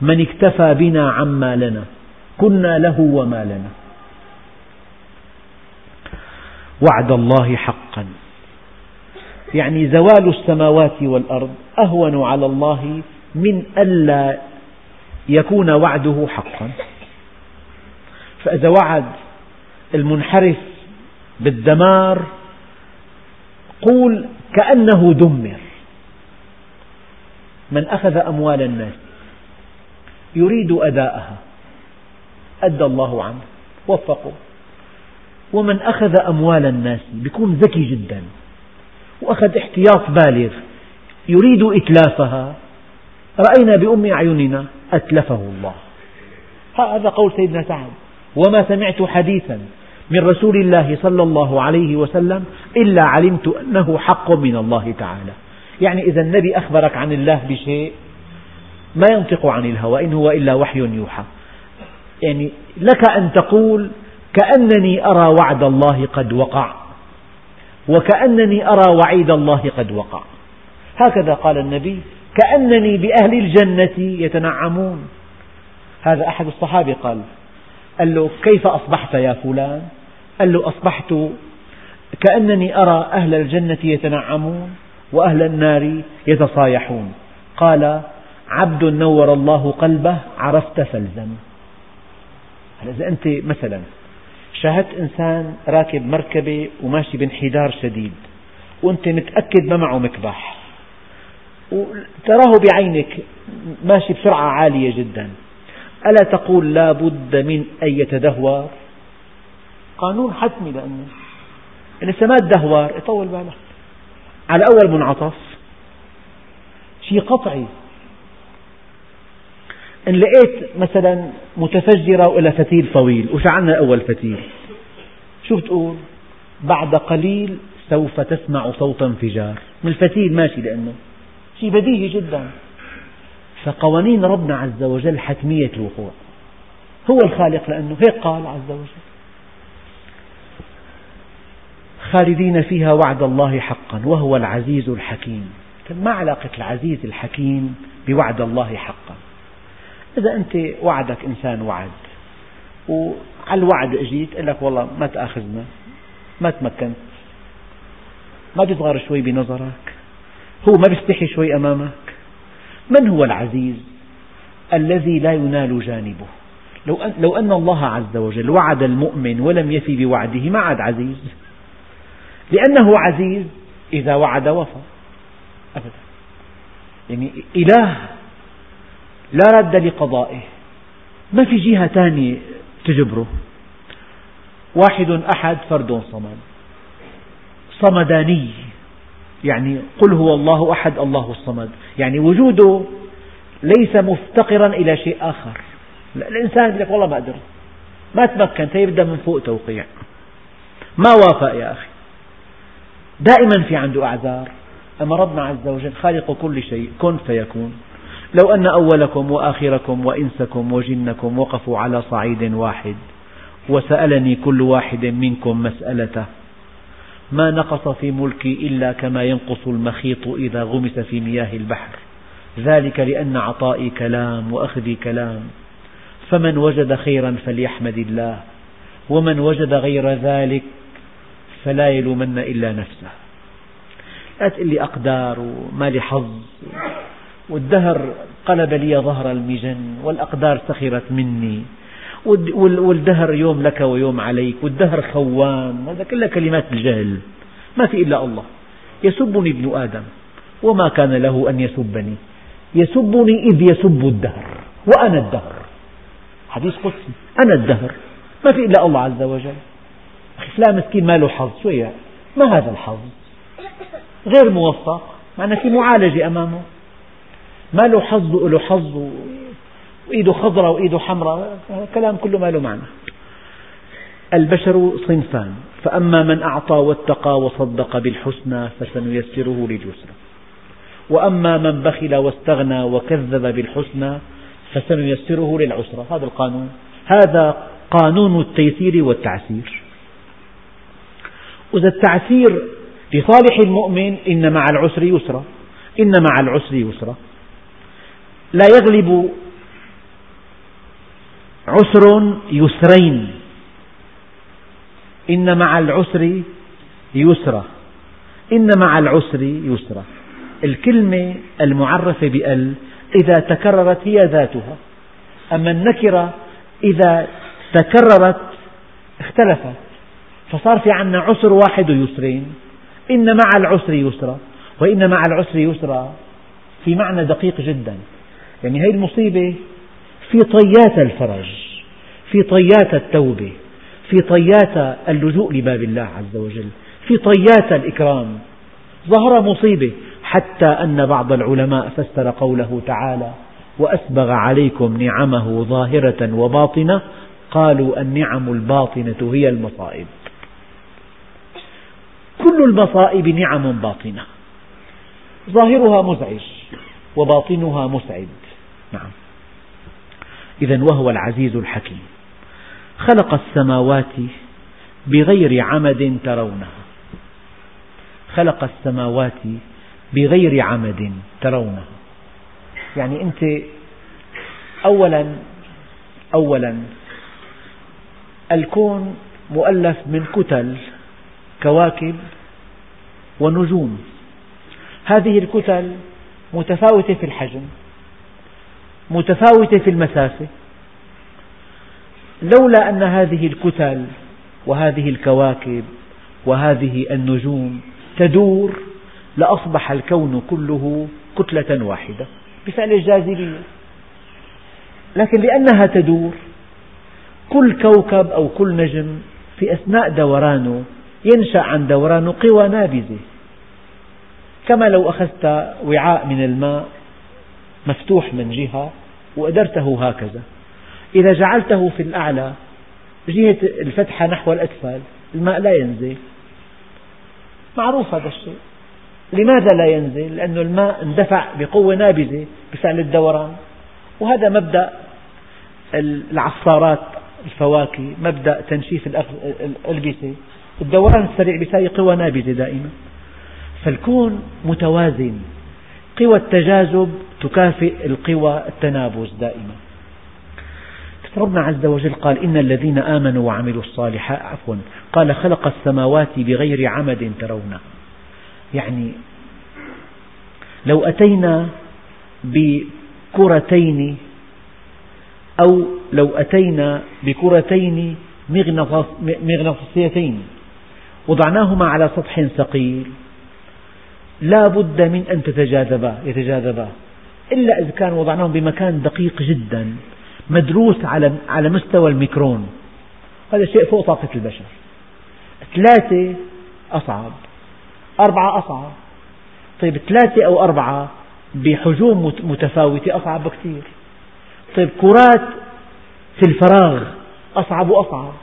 من اكتفى بنا عما لنا كنا له وما لنا. وعد الله حقا. يعني زوال السماوات والأرض أهون على الله من ألا يكون وعده حقا. فإذا وعد المنحرف بالدمار قول كأنه دمر. من أخذ أموال الناس يريد أداءها. أدى الله عنه. وفقه. ومن أخذ أموال الناس يكون ذكي جدا. وأخذ احتياط بالغ. يريد إتلافها. رأينا بأم أعيننا أتلفه الله. هذا قول سيدنا سعد. وما سمعت حديثا من رسول الله صلى الله عليه وسلم إلا علمت أنه حق من الله تعالى. يعني إذا النبي أخبرك عن الله بشيء ما ينطق عن الهوى إن هو إلا وحي يوحى. يعني لك أن تقول كأنني أرى وعد الله قد وقع وكأنني أرى وعيد الله قد وقع. هكذا قال النبي كأنني بأهل الجنة يتنعمون. هذا أحد الصحابة قال قال له كيف أصبحت يا فلان؟ قال له أصبحت كأنني أرى أهل الجنة يتنعمون وأهل النار يتصايحون. قال عبد نور الله قلبه عرفت فالزم. إذا أنت مثلا شاهدت إنسان راكب مركبة وماشي بانحدار شديد وأنت متأكد ما معه مكبح. وتراه بعينك ماشي بسرعة عالية جدا. ألا تقول لا بد من أن يتدهور؟ قانون حتمي لأنه لسه ما تدهور يطول بالك. على أول منعطف. شيء قطعي إن لقيت مثلا متفجرة وإلى فتيل طويل وشعلنا أول فتيل؟ شو بتقول؟ بعد قليل سوف تسمع صوت انفجار. من الفتيل ماشي لأنه شيء بديهي جدا. فقوانين ربنا عز وجل حتمية الوقوع. هو الخالق لأنه هيك قال عز وجل. خالدين فيها وعد الله حقا وهو العزيز الحكيم. ما علاقة العزيز الحكيم بوعد الله حقا. إذا أنت وعدك إنسان وعد وعلى الوعد أجيت قال لك والله ما تأخذنا ما تمكنت ما بيصغر شوي بنظرك هو ما بيستحي شوي أمامك. من هو العزيز؟ الذي لا ينال جانبه. لو أن, لو أن الله عز وجل وعد المؤمن ولم يفي بوعده ما عاد عزيز. لأنه عزيز إذا وعد وفى. أبدا. يعني إله لا رد لقضائه. ما في جهة ثانية تجبره. واحد أحد فرد صمد. صمداني. يعني قل هو الله أحد الله الصمد. يعني وجوده ليس مفتقرا إلى شيء آخر. الإنسان يقول لك والله ما قدرت ما تمكن يبدأ من فوق توقيع. ما وافق يا أخي. دائما في عنده أعذار. أما ربنا عز وجل خالق كل شيء كن فيكون. لو أن أولكم وآخركم وإنسكم وجنكم وقفوا على صعيد واحد وسألني كل واحد منكم مسألته ما نقص في ملكي إلا كما ينقص المخيط إذا غمس في مياه البحر. ذلك لأن عطائي كلام وأخذي كلام. فمن وجد خيرا فليحمد الله ومن وجد غير ذلك فلا يلومن إلا نفسه. لا تقل لي أقدار وما لي حظ والدهر قلب لي ظهر المجن والأقدار سخرت مني. والدهر يوم لك ويوم عليك والدهر خوان هذا كلها كلمات الجهل. ما في إلا الله. يسبني ابن آدم وما كان له أن يسبني. يسبني إذ يسب الدهر وأنا الدهر. حديث قدسي أنا الدهر. ما في إلا الله عز وجل. أخي فلان مسكين ما له حظ شو ما هذا الحظ؟ غير موفق. معنى في معالجة أمامه. ما له حظ وله حظ وإيده خضراء وإيده حمراء. كلام كله ما له معنى. البشر صنفان. فأما من أعطى واتقى وصدق بالحسنى فسنيسره لليسرى. وأما من بخل واستغنى وكذب بالحسنى فسنيسره للعسرى. هذا القانون. هذا قانون التيسير والتعسير. وإذا التعسير لصالح المؤمن إن مع العسر يسرا. إن مع العسر يسرا. لا يغلب عسر يسرين. إن مع العسر يسرا إن مع العسر يسرا الكلمة المعرفة بأل إذا تكررت هي ذاتها. أما النكرة إذا تكررت اختلفت. فصار في عنا عسر واحد ويسرين. إن مع العسر يسرا وإن مع العسر يسرا في معنى دقيق جدا. يعني هذه المصيبة في طيات الفرج في طيات التوبة في طيات اللجوء لباب الله عز وجل في طيات الإكرام. ظهر مصيبة حتى أن بعض العلماء فسر قوله تعالى وأسبغ عليكم نعمه ظاهرة وباطنة قالوا النعم الباطنة هي المصائب. كل المصائب نعم باطنة. ظاهرها مزعج وباطنها مسعد. نعم. إذا وهو العزيز الحكيم. خلق السماوات بغير عمد ترونها. خلق السماوات بغير عمد ترونها. يعني أنت أولا أولا الكون مؤلف من كتل كواكب ونجوم. هذه الكتل متفاوتة في الحجم. متفاوتة في المسافة. لولا أن هذه الكتل وهذه الكواكب وهذه النجوم تدور لأصبح الكون كله كتلة واحدة بفعل الجاذبية. لكن لأنها تدور كل كوكب أو كل نجم في أثناء دورانه ينشأ عن دورانه قوى نابذة. كما لو أخذت وعاء من الماء مفتوح من جهة وأدرته هكذا. إذا جعلته في الأعلى جهة الفتحة نحو الأسفل الماء لا ينزل. معروف هذا الشيء. لماذا لا ينزل؟ لأن الماء اندفع بقوة نابذة بفعل الدوران. وهذا مبدأ العصارات الفواكه مبدأ تنشيف الألبسة. الدوران السريع بيساوي قوى نابذة دائما. فالكون متوازن. قوى التجاذب تكافئ القوى التنابز دائما. ربنا عز وجل قال إن الذين آمنوا وعملوا الصالحات عفوا قال خلق السماوات بغير عمد ترونها يعني لو أتينا بكرتين أو لو أتينا بكرتين مغناطيسيتين وضعناهما على سطح ثقيل لا بد من أن تتجاذبا يتجاذبا. إلا إذا كان وضعناهم بمكان دقيق جدا مدروس على على مستوى الميكرون. هذا شيء فوق طاقة البشر. ثلاثة أصعب أربعة أصعب. طيب ثلاثة أو أربعة بحجوم متفاوتة أصعب بكثير. طيب كرات في الفراغ أصعب وأصعب.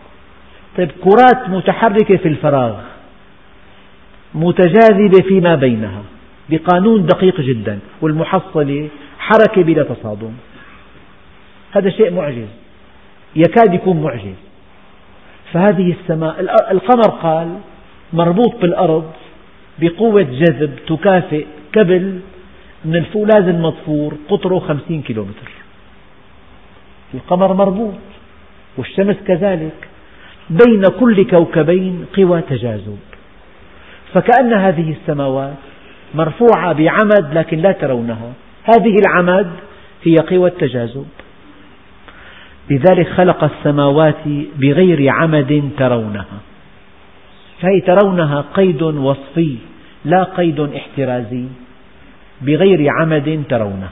طيب كرات متحركة في الفراغ متجاذبة فيما بينها. بقانون دقيق جدا والمحصلة حركة بلا تصادم. هذا شيء معجز. يكاد يكون معجز. فهذه السماء القمر قال مربوط بالأرض بقوة جذب تكافئ كبل من الفولاذ المضفور قطره خمسين كيلومتر. القمر مربوط والشمس كذلك. بين كل كوكبين قوى تجاذب. فكأن هذه السماوات مرفوعة بعمد لكن لا ترونها هذه العمد هي قوى التجاذب. لذلك خلق السماوات بغير عمد ترونها. فهي ترونها قيد وصفي لا قيد احترازي. بغير عمد ترونها.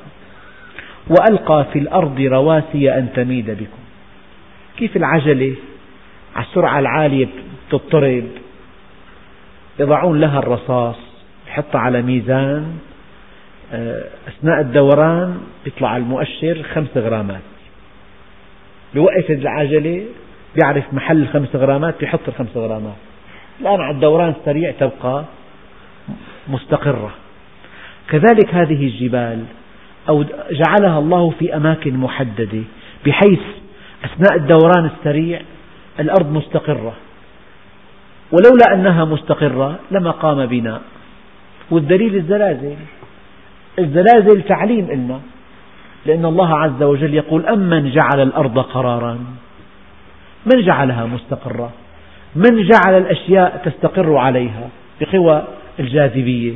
وألقى في الأرض رواسي أن تميد بكم. كيف العجلة؟ على السرعة العالية تضطرب. يضعون لها الرصاص. يحطها على ميزان آه، أثناء الدوران يطلع المؤشر خمس غرامات. بوقف العجلة بيعرف محل الخمس غرامات بيحط الخمس غرامات. الآن على الدوران السريع تبقى مستقرة. كذلك هذه الجبال أو جعلها الله في أماكن محددة بحيث أثناء الدوران السريع الأرض مستقرة. ولولا أنها مستقرة لما قام بناء والدليل الزلازل. الزلازل تعليم لنا لأن الله عز وجل يقول أمن جعل الأرض قرارا. من جعلها مستقرة؟ من جعل الأشياء تستقر عليها؟ بقوى الجاذبية.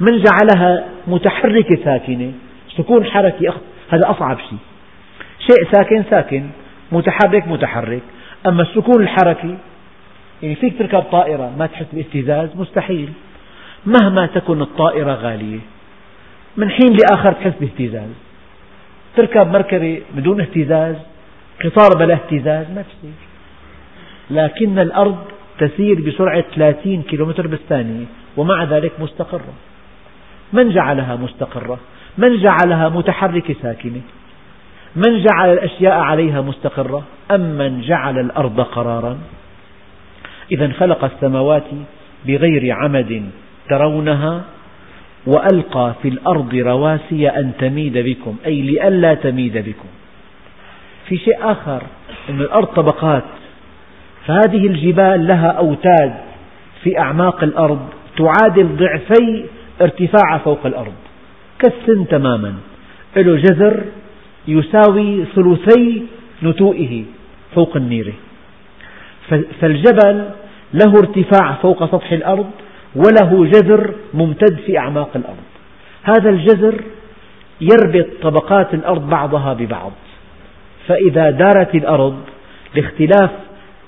من جعلها متحركة ساكنة؟ سكون حركي هذا أصعب شيء. شيء ساكن ساكن. متحرك متحرك. أما السكون الحركي يعني فيك تركب طائرة ما تحس باهتزاز مستحيل. مهما تكن الطائرة غالية. من حين لآخر تحس باهتزاز. تركب مركبة بدون اهتزاز قطار بلا اهتزاز ما تصير. لكن الأرض تسير بسرعة 30 كيلومتر بالثانية ومع ذلك مستقرة. من جعلها مستقرة؟ من جعلها متحركة ساكنة؟ من جعل الأشياء عليها مستقرة؟ أم من جعل الأرض قرارا؟ إذا خلق السماوات بغير عمد ترونها وألقى في الأرض رواسي أن تميد بكم أي لئلا تميد بكم. في شيء آخر أن الأرض طبقات فهذه الجبال لها أوتاد في أعماق الأرض تعادل ضعفي ارتفاع فوق الأرض. كالسن تماما. له جذر يساوي ثلثي نتوئه فوق النيرة فالجبل له ارتفاع فوق سطح الأرض وله جذر ممتد في أعماق الأرض. هذا الجذر يربط طبقات الأرض بعضها ببعض. فإذا دارت الأرض لاختلاف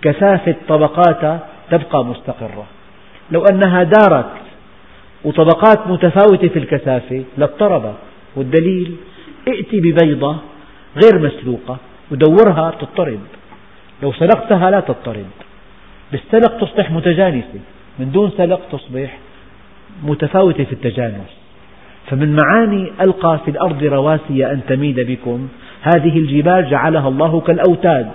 كثافة طبقاتها تبقى مستقرة. لو أنها دارت وطبقات متفاوتة في الكثافة لاضطربت والدليل ائت ببيضة غير مسلوقة ودورها تضطرب. لو سلقتها لا تضطرب. بالسلق تصبح متجانسة. من دون سلق تصبح متفاوتة في التجانس. فمن معاني ألقى في الأرض رواسي أن تميد بكم. هذه الجبال جعلها الله كالأوتاد.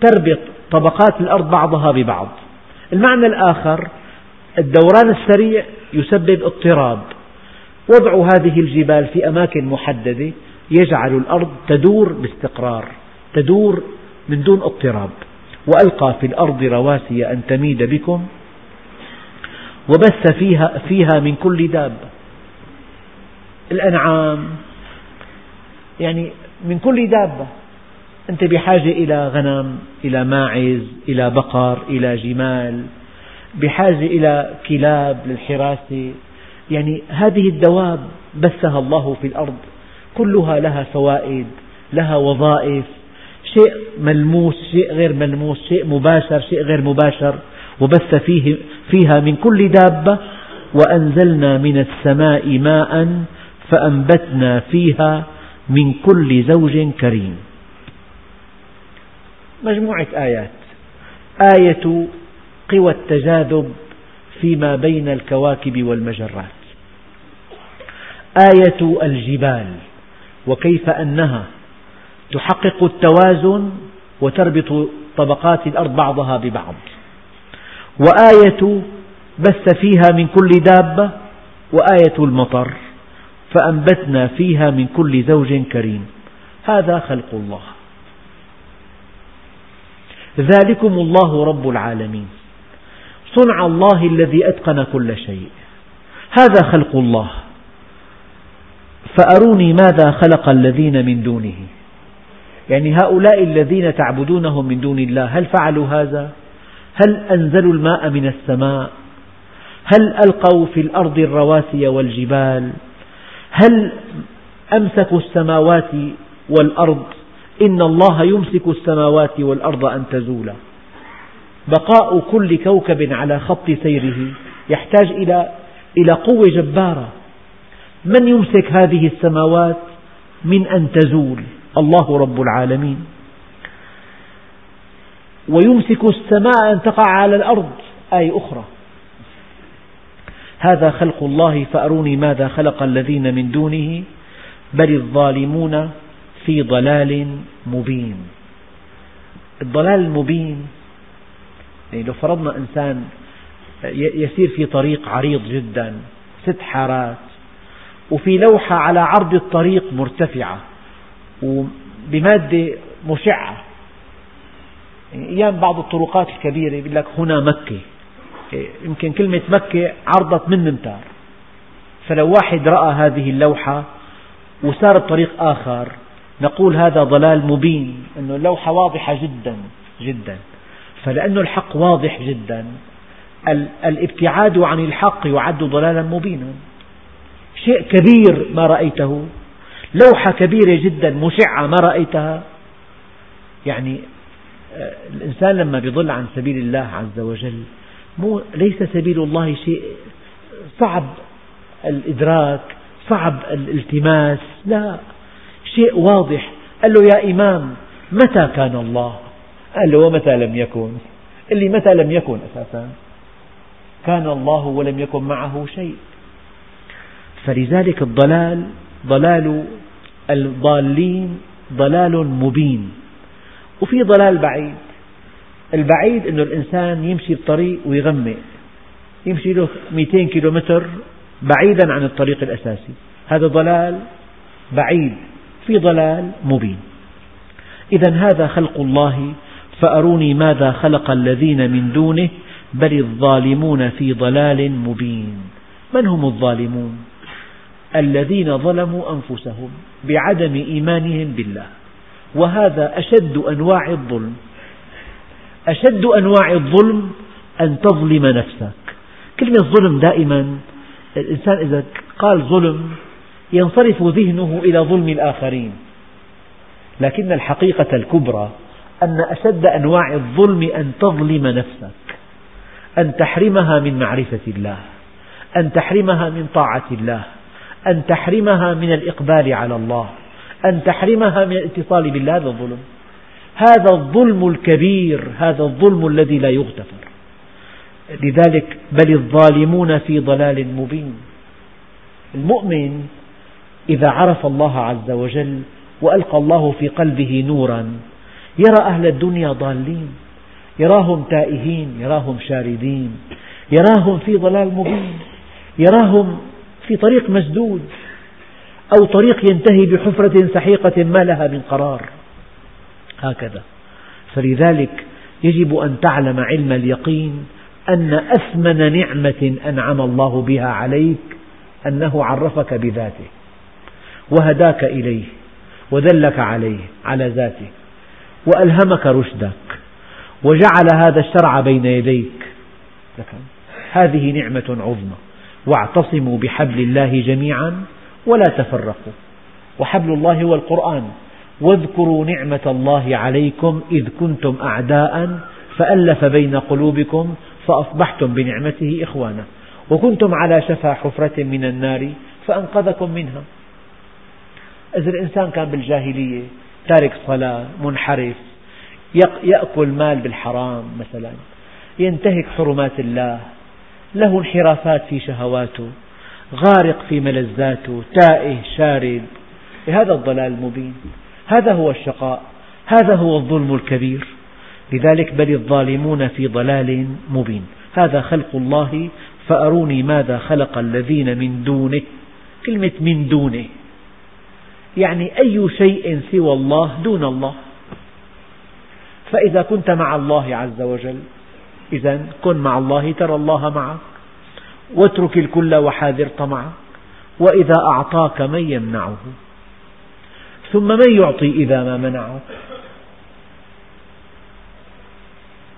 تربط طبقات الأرض بعضها ببعض. المعنى الآخر الدوران السريع يسبب اضطراب. وضع هذه الجبال في أماكن محددة يجعل الأرض تدور باستقرار تدور من دون اضطراب. وألقى في الأرض رواسي أن تميد بكم. وبث فيها, فيها من كل دابة الأنعام يعني من كل دابة. أنت بحاجة إلى غنم إلى ماعز إلى بقر إلى جمال. بحاجة إلى كلاب للحراسة. يعني هذه الدواب بثها الله في الأرض. كلها لها فوائد لها وظائف. شيء ملموس شيء غير ملموس شيء مباشر شيء غير مباشر. وبث فيه فيها من كل دابة وأنزلنا من السماء ماء فأنبتنا فيها من كل زوج كريم. مجموعة آيات. آية قوى التجاذب فيما بين الكواكب والمجرات. آية الجبال وكيف أنها تحقق التوازن وتربط طبقات الأرض بعضها ببعض. وآية بث فيها من كل دابة وآية المطر فأنبتنا فيها من كل زوج كريم. هذا خلق الله. ذلكم الله رب العالمين. صنع الله الذي أتقن كل شيء. هذا خلق الله. فأروني ماذا خلق الذين من دونه. يعني هؤلاء الذين تعبدونهم من دون الله هل فعلوا هذا؟ هل أنزلوا الماء من السماء؟ هل ألقوا في الأرض الرواسي والجبال؟ هل أمسكوا السماوات والأرض؟ إن الله يمسك السماوات والأرض أن تزولا بقاء كل كوكب على خط سيره يحتاج إلى إلى قوة جبارة من يمسك هذه السماوات من أن تزول الله رب العالمين ويمسك السماء أن تقع على الأرض آية أخرى. هذا خلق الله فأروني ماذا خلق الذين من دونه؟ بل الظالمون في ضلال مبين. الضلال المبين يعني لو فرضنا إنسان يسير في طريق عريض جدا ست حارات وفي لوحة على عرض الطريق مرتفعة وبمادة مشعة أيام بعض الطرقات الكبيرة يقول لك هنا مكة. يمكن كلمة مكة عرضت من ممتار فلو واحد رأى هذه اللوحة وسار بطريق آخر نقول هذا ضلال مبين أن اللوحة واضحة جدا جدا. فلأن الحق واضح جدا. الابتعاد عن الحق يعد ضلالا مبينا. شيء كبير ما رأيته. لوحة كبيرة جدا مشعة ما رأيتها. يعني الإنسان لما يضل عن سبيل الله عز وجل مو ليس سبيل الله شيء صعب الإدراك صعب الالتماس لا شيء واضح. قال له يا إمام متى كان الله؟ قال له ومتى لم يكن؟ اللي متى لم يكن أساسا؟ كان الله ولم يكن معه شيء. فلذلك الضلال ضلال الضالين ضلال مبين. وفي ضلال بعيد. البعيد أن الإنسان يمشي بطريق ويغمق. يمشي له 200 كيلو متر بعيدا عن الطريق الأساسي. هذا ضلال بعيد. في ضلال مبين. إذا هذا خلق الله. فأروني ماذا خلق الذين من دونه. بل الظالمون في ضلال مبين. من هم الظالمون؟ الذين ظلموا أنفسهم بعدم إيمانهم بالله. وهذا أشد أنواع الظلم. أشد أنواع الظلم أن تظلم نفسك. كلمة ظلم دائما الإنسان إذا قال ظلم ينصرف ذهنه إلى ظلم الآخرين. لكن الحقيقة الكبرى أن أشد أنواع الظلم أن تظلم نفسك. أن تحرمها من معرفة الله. أن تحرمها من طاعة الله. أن تحرمها من الإقبال على الله. أن تحرمها من الاتصال بالله هذا الظلم. هذا الظلم الكبير هذا الظلم الذي لا يغتفر. لذلك بل الظالمون في ضلال مبين. المؤمن إذا عرف الله عز وجل وألقى الله في قلبه نورا يرى أهل الدنيا ضالين يراهم تائهين يراهم شاردين يراهم في ضلال مبين يراهم في طريق مسدود. أو طريق ينتهي بحفرة سحيقة ما لها من قرار. هكذا. فلذلك يجب أن تعلم علم اليقين أن أثمن نعمة أنعم الله بها عليك أنه عرفك بذاته وهداك إليه ودلك عليه على ذاته وألهمك رشدك وجعل هذا الشرع بين يديك. هذه نعمة عظمى. واعتصموا بحبل الله جميعا. ولا تفرقوا. وحبل الله هو القرآن. واذكروا نعمة الله عليكم إذ كنتم أعداء فألف بين قلوبكم فأصبحتم بنعمته إخوانا. وكنتم على شفا حفرة من النار فأنقذكم منها. إذا الإنسان كان بالجاهلية تارك صلاة منحرف يأكل مال بالحرام مثلا ينتهك حرمات الله له انحرافات في شهواته. غارق في ملذاته تائه شارد. هذا الضلال المبين. هذا هو الشقاء. هذا هو الظلم الكبير. لذلك بل الظالمون في ضلال مبين. هذا خلق الله. فأروني ماذا خلق الذين من دونه. كلمة من دونه. يعني أي شيء سوى الله دون الله. فإذا كنت مع الله عز وجل إذا كن مع الله ترى الله معك واترك الكل وحاذر طمعك وإذا أعطاك من يمنعه ثم من يعطي إذا ما منعك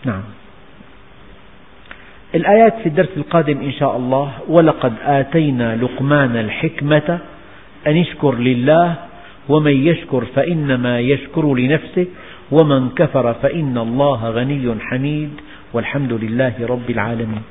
نعم. الآيات في الدرس القادم إن شاء الله ولقد آتينا لقمان الحكمة أن اشكر لله ومن يشكر فإنما يشكر لنفسه ومن كفر فإن الله غني حميد والحمد لله رب العالمين.